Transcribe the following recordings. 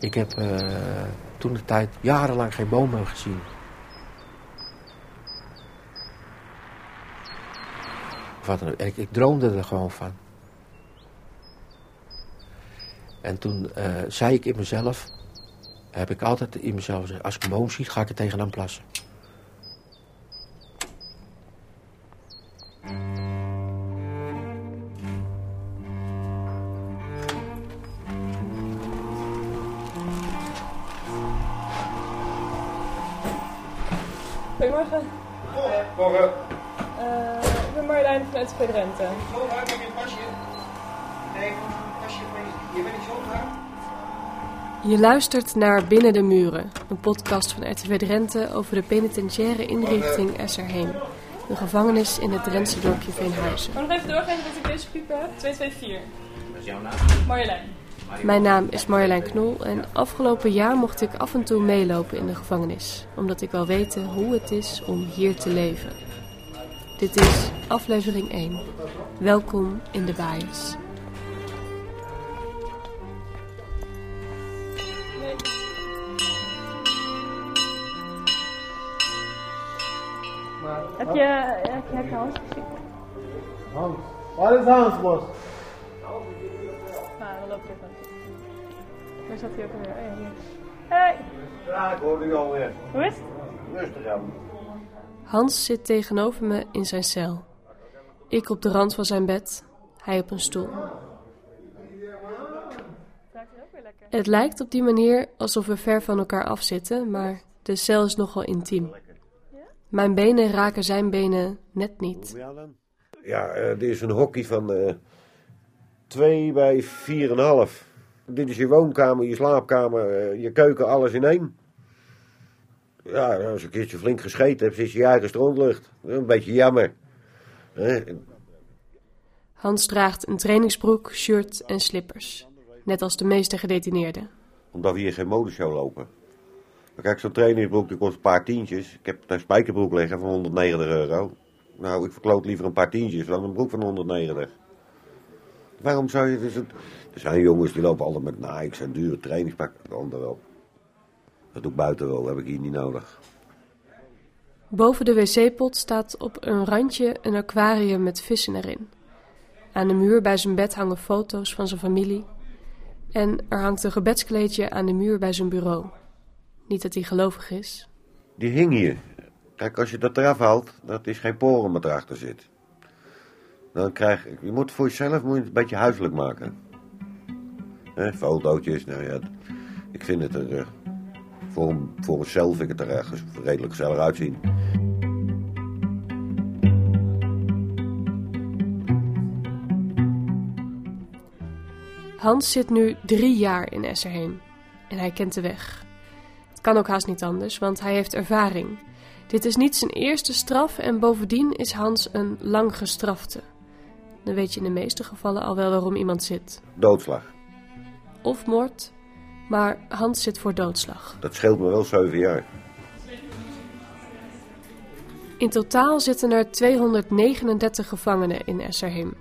Ik heb uh, toen de tijd jarenlang geen bomen gezien. Wat, ik, ik droomde er gewoon van. En toen uh, zei ik in mezelf, heb ik altijd in mezelf gezegd, als ik een boom zie, ga ik er tegenaan plassen. Goedemorgen. Morgen. Uh, ik ben Marjolein van RTV Drenthe. Zo uit met je pasje. Nee, pasje. Je bent niet zo Je luistert naar Binnen de Muren, een podcast van RTV Drenthe over de penitentiaire inrichting Esserheen. Een gevangenis in het Drentse dorpje Veenhuizen. Ik nog even doorgeven dat ik deze piepen heb. 224. Dat is jouw naam? Marjolein. Mijn naam is Marjolein Knol en afgelopen jaar mocht ik af en toe meelopen in de gevangenis, omdat ik wil weten hoe het is om hier te leven. Dit is aflevering 1. Welkom in de bias. Heb je, heb je, heb je Hans gezien? Hans. Waar is Hans, bos? Nou, dan loop ik even Waar zat hij ook alweer? Oh ja, hier. Hey! Ja, ik hoor u alweer. Hoe is het? Rustig aan. Hans zit tegenover me in zijn cel. Ik op de rand van zijn bed, hij op een stoel. Het lijkt op die manier alsof we ver van elkaar afzitten, maar de cel is nogal intiem. Mijn benen raken zijn benen net niet. Ja, uh, dit is een hockey van uh, 2 bij 4,5. Dit is je woonkamer, je slaapkamer, uh, je keuken, alles in één. Ja, als je een keertje flink gescheten hebt, zit je eigen strontlucht. Een beetje jammer. Hans draagt een trainingsbroek, shirt en slippers. Net als de meeste gedetineerden. Omdat we hier geen modeshow lopen. Kijk, zo'n trainingsbroek die kost een paar tientjes. Ik heb een spijkerbroek liggen van 190 euro. Nou, ik verkloot liever een paar tientjes dan een broek van 190. Waarom zou je... Dus het... Er zijn jongens die lopen altijd met Nike's en dure trainingspakken. De ander wel. Dat doe ik buiten wel, dat heb ik hier niet nodig. Boven de wc-pot staat op een randje een aquarium met vissen erin. Aan de muur bij zijn bed hangen foto's van zijn familie. En er hangt een gebedskleedje aan de muur bij zijn bureau. Niet dat hij gelovig is. Die hing hier. Kijk, als je dat eraf haalt, dat is geen poren wat erachter zit. Dan krijg je, moet voor jezelf moet je het een beetje huiselijk maken. He, fotootjes, nou ja, ik vind het er, uh, voor, voor mezelf vind ik het er ergens redelijk gezellig uitzien. Hans zit nu drie jaar in Esserheem en hij kent de weg. Het kan ook haast niet anders, want hij heeft ervaring. Dit is niet zijn eerste straf en bovendien is Hans een lang gestrafte. Dan weet je in de meeste gevallen al wel waarom iemand zit. Doodslag. Of moord, maar Hans zit voor doodslag. Dat scheelt me wel zeven jaar. In totaal zitten er 239 gevangenen in Esserheim.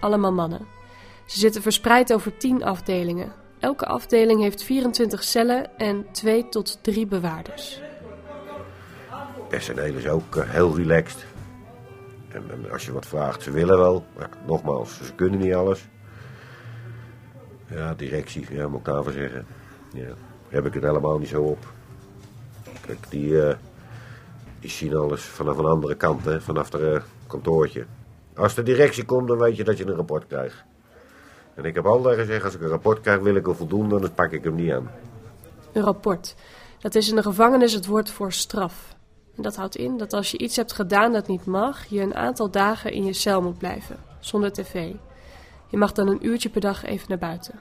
Allemaal mannen. Ze zitten verspreid over 10 afdelingen. Elke afdeling heeft 24 cellen en 2 tot 3 bewaarders. Personeel is ook uh, heel relaxed. En, als je wat vraagt, ze willen wel. Maar nogmaals, ze kunnen niet alles. Ja, directie, ja, moet ik daarvoor zeggen. Ja, heb ik het helemaal niet zo op. Kijk, die, die zien alles vanaf een andere kant, hè, vanaf het uh, kantoortje. Als de directie komt, dan weet je dat je een rapport krijgt. En ik heb altijd gezegd, als ik een rapport krijg, wil ik er voldoen, dan pak ik hem niet aan. Een rapport. Dat is in de gevangenis het woord voor straf. En dat houdt in dat als je iets hebt gedaan dat niet mag, je een aantal dagen in je cel moet blijven, zonder tv. Je mag dan een uurtje per dag even naar buiten.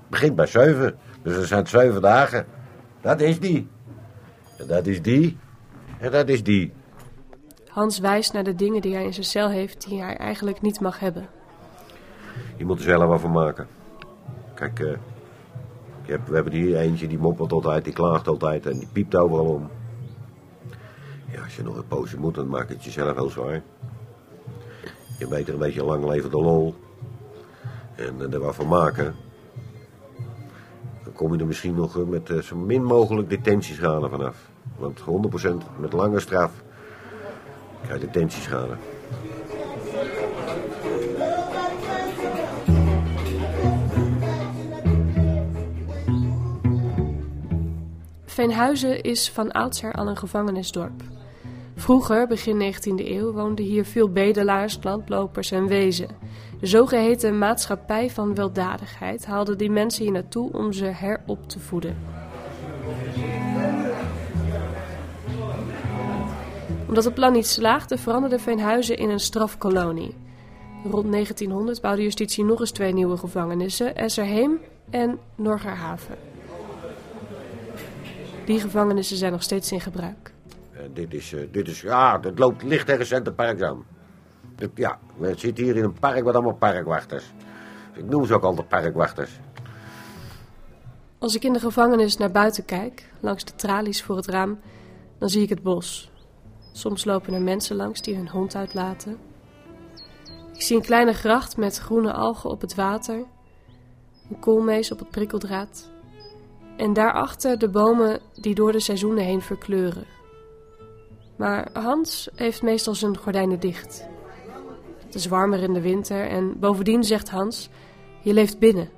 Het begint bij zeven, dus er zijn zeven dagen. Dat is die. En dat is die. En dat is die. Hans wijst naar de dingen die hij in zijn cel heeft die hij eigenlijk niet mag hebben. Je moet er zelf wat van maken. Kijk, uh, heb, we hebben hier eentje die moppert altijd, die klaagt altijd en die piept overal om. Ja, als je nog een poosje moet, dan maakt het jezelf heel zwaar. Je beter een beetje lang leven de lol. En er wat van maken. Dan kom je er misschien nog eh, met eh, zo min mogelijk detentieschade vanaf. Want 100% met lange straf krijg je detentieschade. Veenhuizen is van oudsher al een gevangenisdorp. Vroeger, begin 19e eeuw, woonden hier veel bedelaars, landlopers en wezen. De zogeheten maatschappij van weldadigheid haalde die mensen hier naartoe om ze herop te voeden. Omdat het plan niet slaagde, veranderde Veenhuizen in een strafkolonie. Rond 1900 bouwde justitie nog eens twee nieuwe gevangenissen, Esserheem en Norgerhaven. Die gevangenissen zijn nog steeds in gebruik. Uh, dit, is, uh, dit is, ja, dat loopt licht tegen Centerpark aan. Ja, we zitten hier in een park met allemaal parkwachters. Ik noem ze ook altijd parkwachters. Als ik in de gevangenis naar buiten kijk, langs de tralies voor het raam, dan zie ik het bos. Soms lopen er mensen langs die hun hond uitlaten. Ik zie een kleine gracht met groene algen op het water, een koolmees op het prikkeldraad en daarachter de bomen die door de seizoenen heen verkleuren. Maar Hans heeft meestal zijn gordijnen dicht. Het is warmer in de winter en bovendien zegt Hans: Je leeft binnen.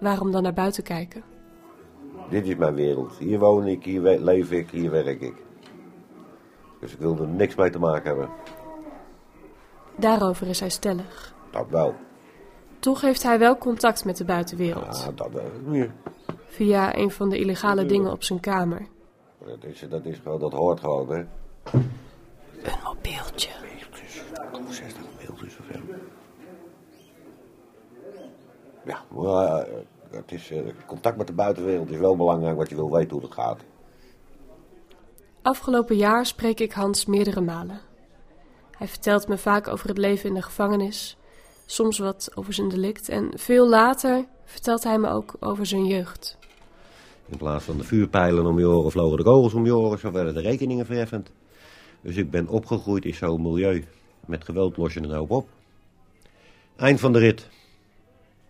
Waarom dan naar buiten kijken? Dit is mijn wereld. Hier woon ik, hier leef ik, hier werk ik. Dus ik wil er niks mee te maken hebben. Daarover is hij stellig. Dat wel. Toch heeft hij wel contact met de buitenwereld. Ja, dat wel. Via een van de illegale dingen op zijn kamer. Dat is, dat is gewoon, dat hoort gewoon, hè. Een mobieltje. 60 mailtjes of zo. Ja, maar uh, het is, uh, contact met de buitenwereld is wel belangrijk, wat je wil weten hoe het gaat. Afgelopen jaar spreek ik Hans meerdere malen. Hij vertelt me vaak over het leven in de gevangenis, soms wat over zijn delict en veel later vertelt hij me ook over zijn jeugd. In plaats van de vuurpijlen om je oren vlogen de kogels om je oren, zo werden de rekeningen verheffend. Dus ik ben opgegroeid in zo'n milieu. Met geweld los je een hoop op. Eind van de rit.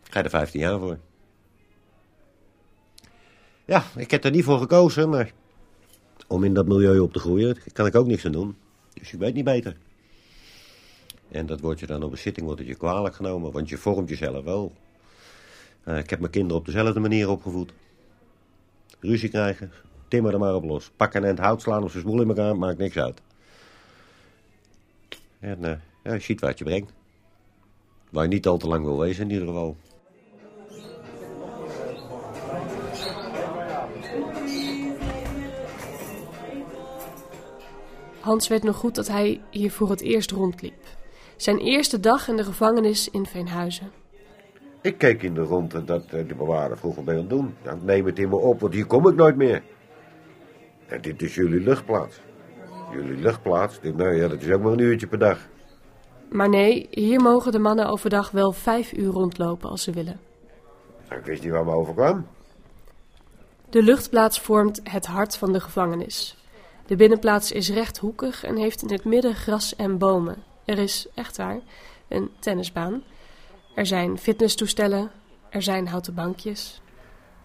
Ga je er 15 jaar voor. Ja, ik heb er niet voor gekozen, maar om in dat milieu op te groeien, kan ik ook niks aan doen. Dus je weet niet beter. En dat wordt je dan op een zitting wordt het je kwalijk genomen, want je vormt jezelf wel. Uh, ik heb mijn kinderen op dezelfde manier opgevoed. Ruzie krijgen, timmer er maar op los. Pakken en hout slaan of ze smoel in elkaar, maakt niks uit. En uh, ja, je ziet wat je brengt. Waar je niet al te lang wil wezen in ieder geval. Hans weet nog goed dat hij hier voor het eerst rondliep. Zijn eerste dag in de gevangenis in Veenhuizen. Ik keek in de rond en dat de bewaarder vroeg wat ben je aan het doen. Ja, neem het in me op, want hier kom ik nooit meer. En dit is jullie luchtplaats. Jullie luchtplaats, nou ja, dat is ook maar een uurtje per dag. Maar nee, hier mogen de mannen overdag wel vijf uur rondlopen als ze willen. Ik wist niet waar me overkwam. De luchtplaats vormt het hart van de gevangenis. De binnenplaats is rechthoekig en heeft in het midden gras en bomen. Er is, echt waar, een tennisbaan. Er zijn fitnesstoestellen. Er zijn houten bankjes.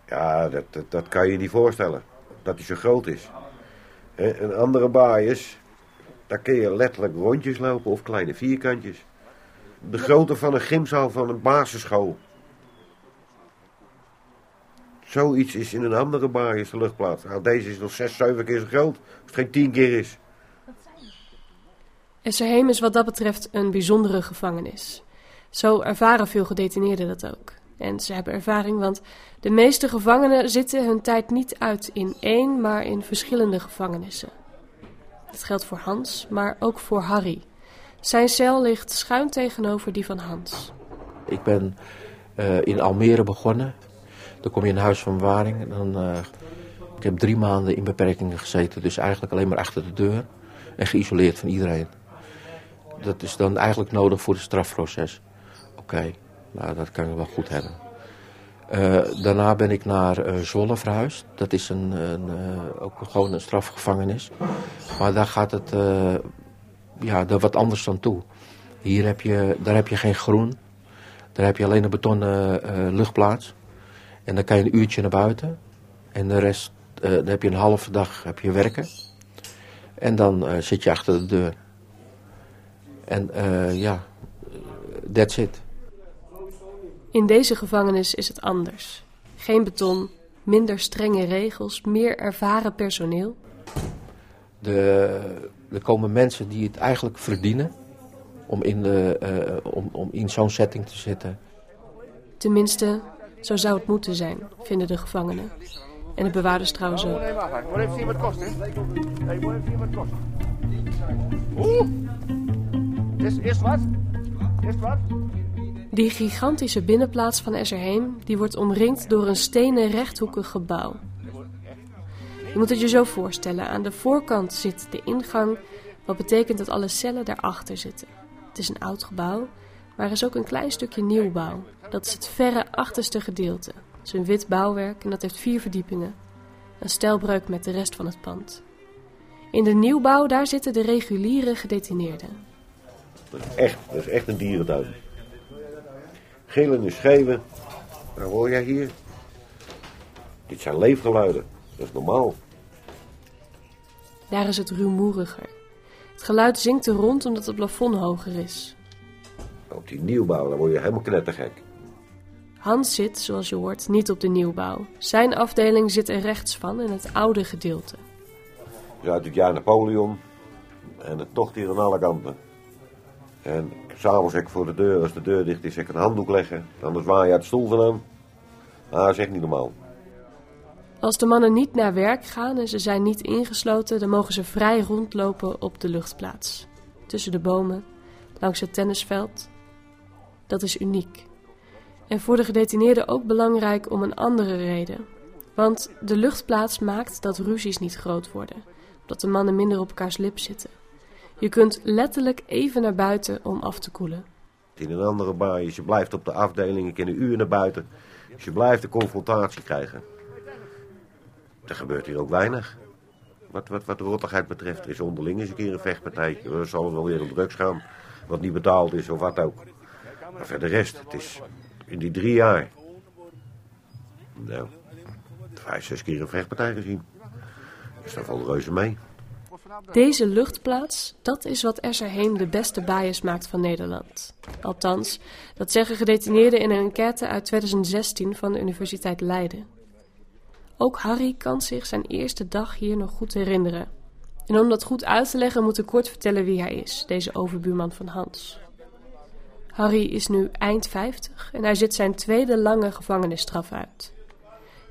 Ja, dat, dat, dat kan je niet voorstellen. Dat hij zo groot is. En andere baaiers, daar kun je letterlijk rondjes lopen of kleine vierkantjes. De grootte van een gymzaal van een basisschool. Zoiets is in een andere baaiers de luchtplaats. Nou, deze is nog zes, zeven keer zo groot. Als het geen tien keer is. Esserheem is wat dat betreft een bijzondere gevangenis. Zo ervaren veel gedetineerden dat ook. En ze hebben ervaring, want de meeste gevangenen zitten hun tijd niet uit in één, maar in verschillende gevangenissen. Dat geldt voor Hans, maar ook voor Harry. Zijn cel ligt schuin tegenover die van Hans. Ik ben uh, in Almere begonnen. Dan kom je in huis van bewaring. Dan, uh, ik heb drie maanden in beperkingen gezeten, dus eigenlijk alleen maar achter de deur. En geïsoleerd van iedereen. Dat is dan eigenlijk nodig voor het strafproces. Oké, nou dat kan ik wel goed hebben. Uh, daarna ben ik naar uh, Zwolle verhuisd. Dat is een, een uh, ook gewoon een strafgevangenis. Maar daar gaat het ja, daar wat anders dan toe. Hier heb je, daar heb je geen groen. Daar heb je alleen een betonnen luchtplaats. En dan kan je een uurtje naar buiten. En de rest, eh, dan heb je een halve dag heb je werken. En dan eh, zit je achter de deur. En eh, ja, that's it. In deze gevangenis is het anders. Geen beton, minder strenge regels, meer ervaren personeel. De, er komen mensen die het eigenlijk verdienen om in, de, eh, om, om in zo'n setting te zitten. Tenminste, zo zou het moeten zijn, vinden de gevangenen. En de bewaarders trouwens ook. Moet even zien wat het kost, hè? Nee, moet even zien wat het kost. Oeh! Eerst, eerst wat? Eerst wat? Die gigantische binnenplaats van Esserheem die wordt omringd door een stenen rechthoekig gebouw. Je moet het je zo voorstellen. Aan de voorkant zit de ingang, wat betekent dat alle cellen daarachter zitten. Het is een oud gebouw, maar er is ook een klein stukje nieuwbouw. Dat is het verre achterste gedeelte. Het is een wit bouwwerk en dat heeft vier verdiepingen. Een stijlbreuk met de rest van het pand. In de nieuwbouw, daar zitten de reguliere gedetineerden. Dat is echt, dat is echt een dierentuin. Gillende schreeuwen. Wat hoor jij hier? Dit zijn leefgeluiden. Dat is normaal. Daar is het rumoeriger. Het geluid zingt er rond omdat het plafond hoger is. Op die nieuwbouw, dan word je helemaal knettergek. Hans zit, zoals je hoort, niet op de nieuwbouw. Zijn afdeling zit er rechts van in het oude gedeelte. Dus uit het jaar Napoleon. En het tocht hier aan alle kanten. En s'avonds ik voor de deur, als de deur dicht is, ik een handdoek leggen. Anders waai je uit de stoel vandaan. Ah, dat is echt niet normaal. Als de mannen niet naar werk gaan en ze zijn niet ingesloten, dan mogen ze vrij rondlopen op de luchtplaats. Tussen de bomen, langs het tennisveld. Dat is uniek. En voor de gedetineerden ook belangrijk om een andere reden. Want de luchtplaats maakt dat ruzies niet groot worden, omdat de mannen minder op elkaars lip zitten. Je kunt letterlijk even naar buiten om af te koelen. In een andere baai, je blijft op de afdeling, je kan een uur naar buiten. Dus je blijft de confrontatie krijgen. Er gebeurt hier ook weinig. Wat, wat, wat de rottigheid betreft, is onderling eens een keer een vechtpartij. Er zal wel weer om drugs gaan, wat niet betaald is of wat ook. Maar voor de rest, het is in die drie jaar. Nou, vijf, zes keer een vechtpartij gezien. Dus daar valt reuze mee. Deze luchtplaats, dat is wat Esserheem de beste bias maakt van Nederland. Althans, dat zeggen gedetineerden in een enquête uit 2016 van de Universiteit Leiden. Ook Harry kan zich zijn eerste dag hier nog goed herinneren. En om dat goed uit te leggen moet ik kort vertellen wie hij is, deze overbuurman van Hans. Harry is nu eind 50 en hij zit zijn tweede lange gevangenisstraf uit.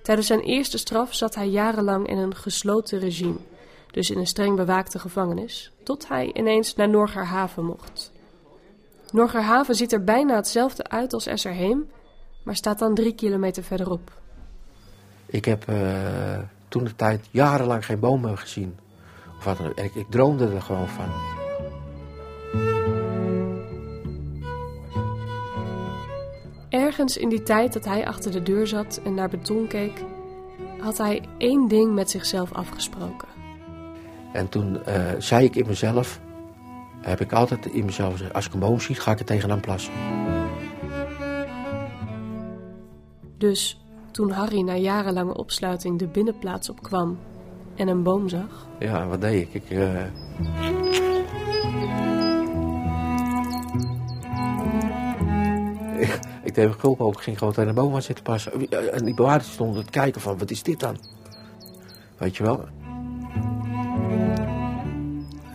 Tijdens zijn eerste straf zat hij jarenlang in een gesloten regime, dus in een streng bewaakte gevangenis, tot hij ineens naar Norgerhaven mocht. Norgerhaven ziet er bijna hetzelfde uit als Esserheem, maar staat dan drie kilometer verderop. Ik heb uh, toen de tijd jarenlang geen bomen gezien. Of wat ik, ik droomde er gewoon van. Ergens in die tijd dat hij achter de deur zat en naar beton keek, had hij één ding met zichzelf afgesproken. En toen uh, zei ik in mezelf, heb ik altijd in mezelf gezegd, als ik een boom zie, ga ik er tegenaan plassen. Dus toen Harry na jarenlange opsluiting de binnenplaats opkwam en een boom zag. Ja, wat deed ik? Ik, uh... ik, deed mijn gulp open, ik ging gewoon tegen de boom aan zitten passen. En die bewaarders stonden te kijken van, wat is dit dan? Weet je wel?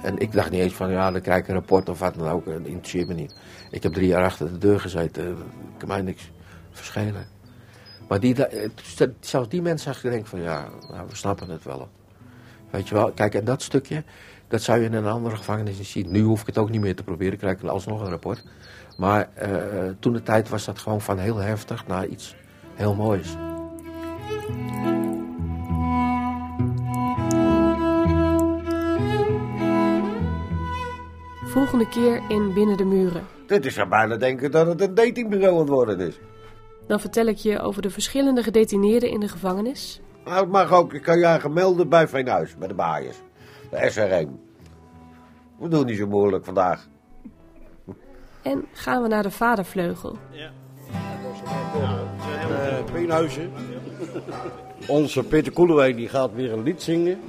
En ik dacht niet eens van, ja, dan krijg ik een rapport of wat dan ook. Dat interesseert me niet. Ik heb drie jaar achter de deur gezeten. Ik kan mij niks verschelen. Maar die, zelfs die mensen zag ik van, ja, nou, we snappen het wel. Weet je wel, kijk, en dat stukje, dat zou je in een andere gevangenis zien. Nu hoef ik het ook niet meer te proberen, ik krijg alsnog een rapport. Maar uh, toen de tijd was dat gewoon van heel heftig naar iets heel moois. Volgende keer in Binnen de Muren. Dit is er bijna denken dat het een datingbureau aan het worden is. Dan vertel ik je over de verschillende gedetineerden in de gevangenis. Nou, het mag ook. Ik kan je aangemelden bij Veenhuis, bij de baaiers. De SRM. We doen niet zo moeilijk vandaag. En gaan we naar de vadervleugel. Ja. Uh, Veenhuizen. Onze Peter Koelewijn die gaat weer een lied zingen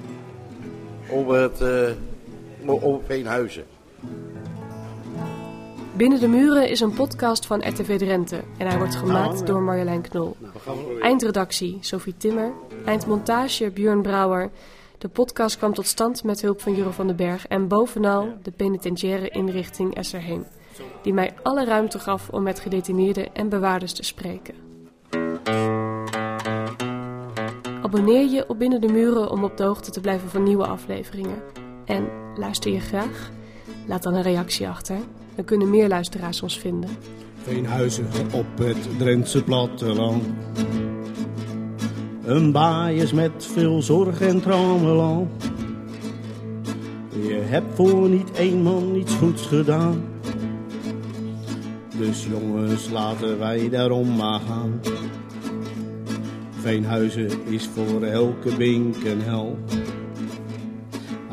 over, het, uh, over Veenhuizen. Binnen de Muren is een podcast van RTV Drenthe en hij wordt gemaakt door Marjolein Knol. Eindredactie Sophie Timmer, eindmontage Björn Brouwer. De podcast kwam tot stand met hulp van Juro van den Berg en bovenal de penitentiaire inrichting Esserheen, die mij alle ruimte gaf om met gedetineerden en bewaarders te spreken. Abonneer je op Binnen de Muren om op de hoogte te blijven van nieuwe afleveringen. En luister je graag? Laat dan een reactie achter. Dan kunnen meer luisteraars ons vinden. Veenhuizen op het Drentse platteland. Een baaiers met veel zorg en trammeland. Je hebt voor niet één man iets goeds gedaan. Dus jongens, laten wij daarom maar gaan. Veenhuizen is voor elke bink een hel.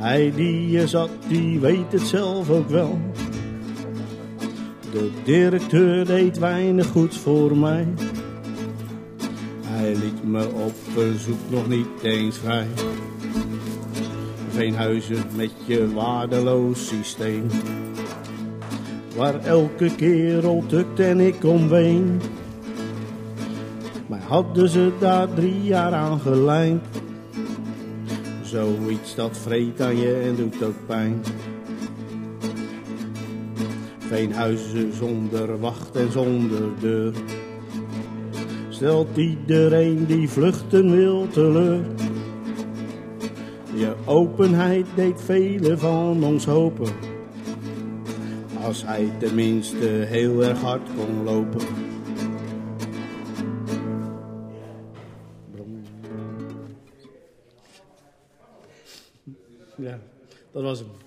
Hij die je zat, die weet het zelf ook wel. De directeur deed weinig goed voor mij. Hij liet me op verzoek nog niet eens vrij. Veenhuizen met je waardeloos systeem. Waar elke kerel tukt en ik omween. Maar hadden ze daar drie jaar aan gelijnd. Zoiets dat vreet aan je en doet ook pijn. Veenhuizen zonder wacht en zonder deur. Stelt iedereen die vluchten wil teleur. Je openheid deed velen van ons hopen. Als hij tenminste heel erg hard kon lopen. Ja, dat was hem.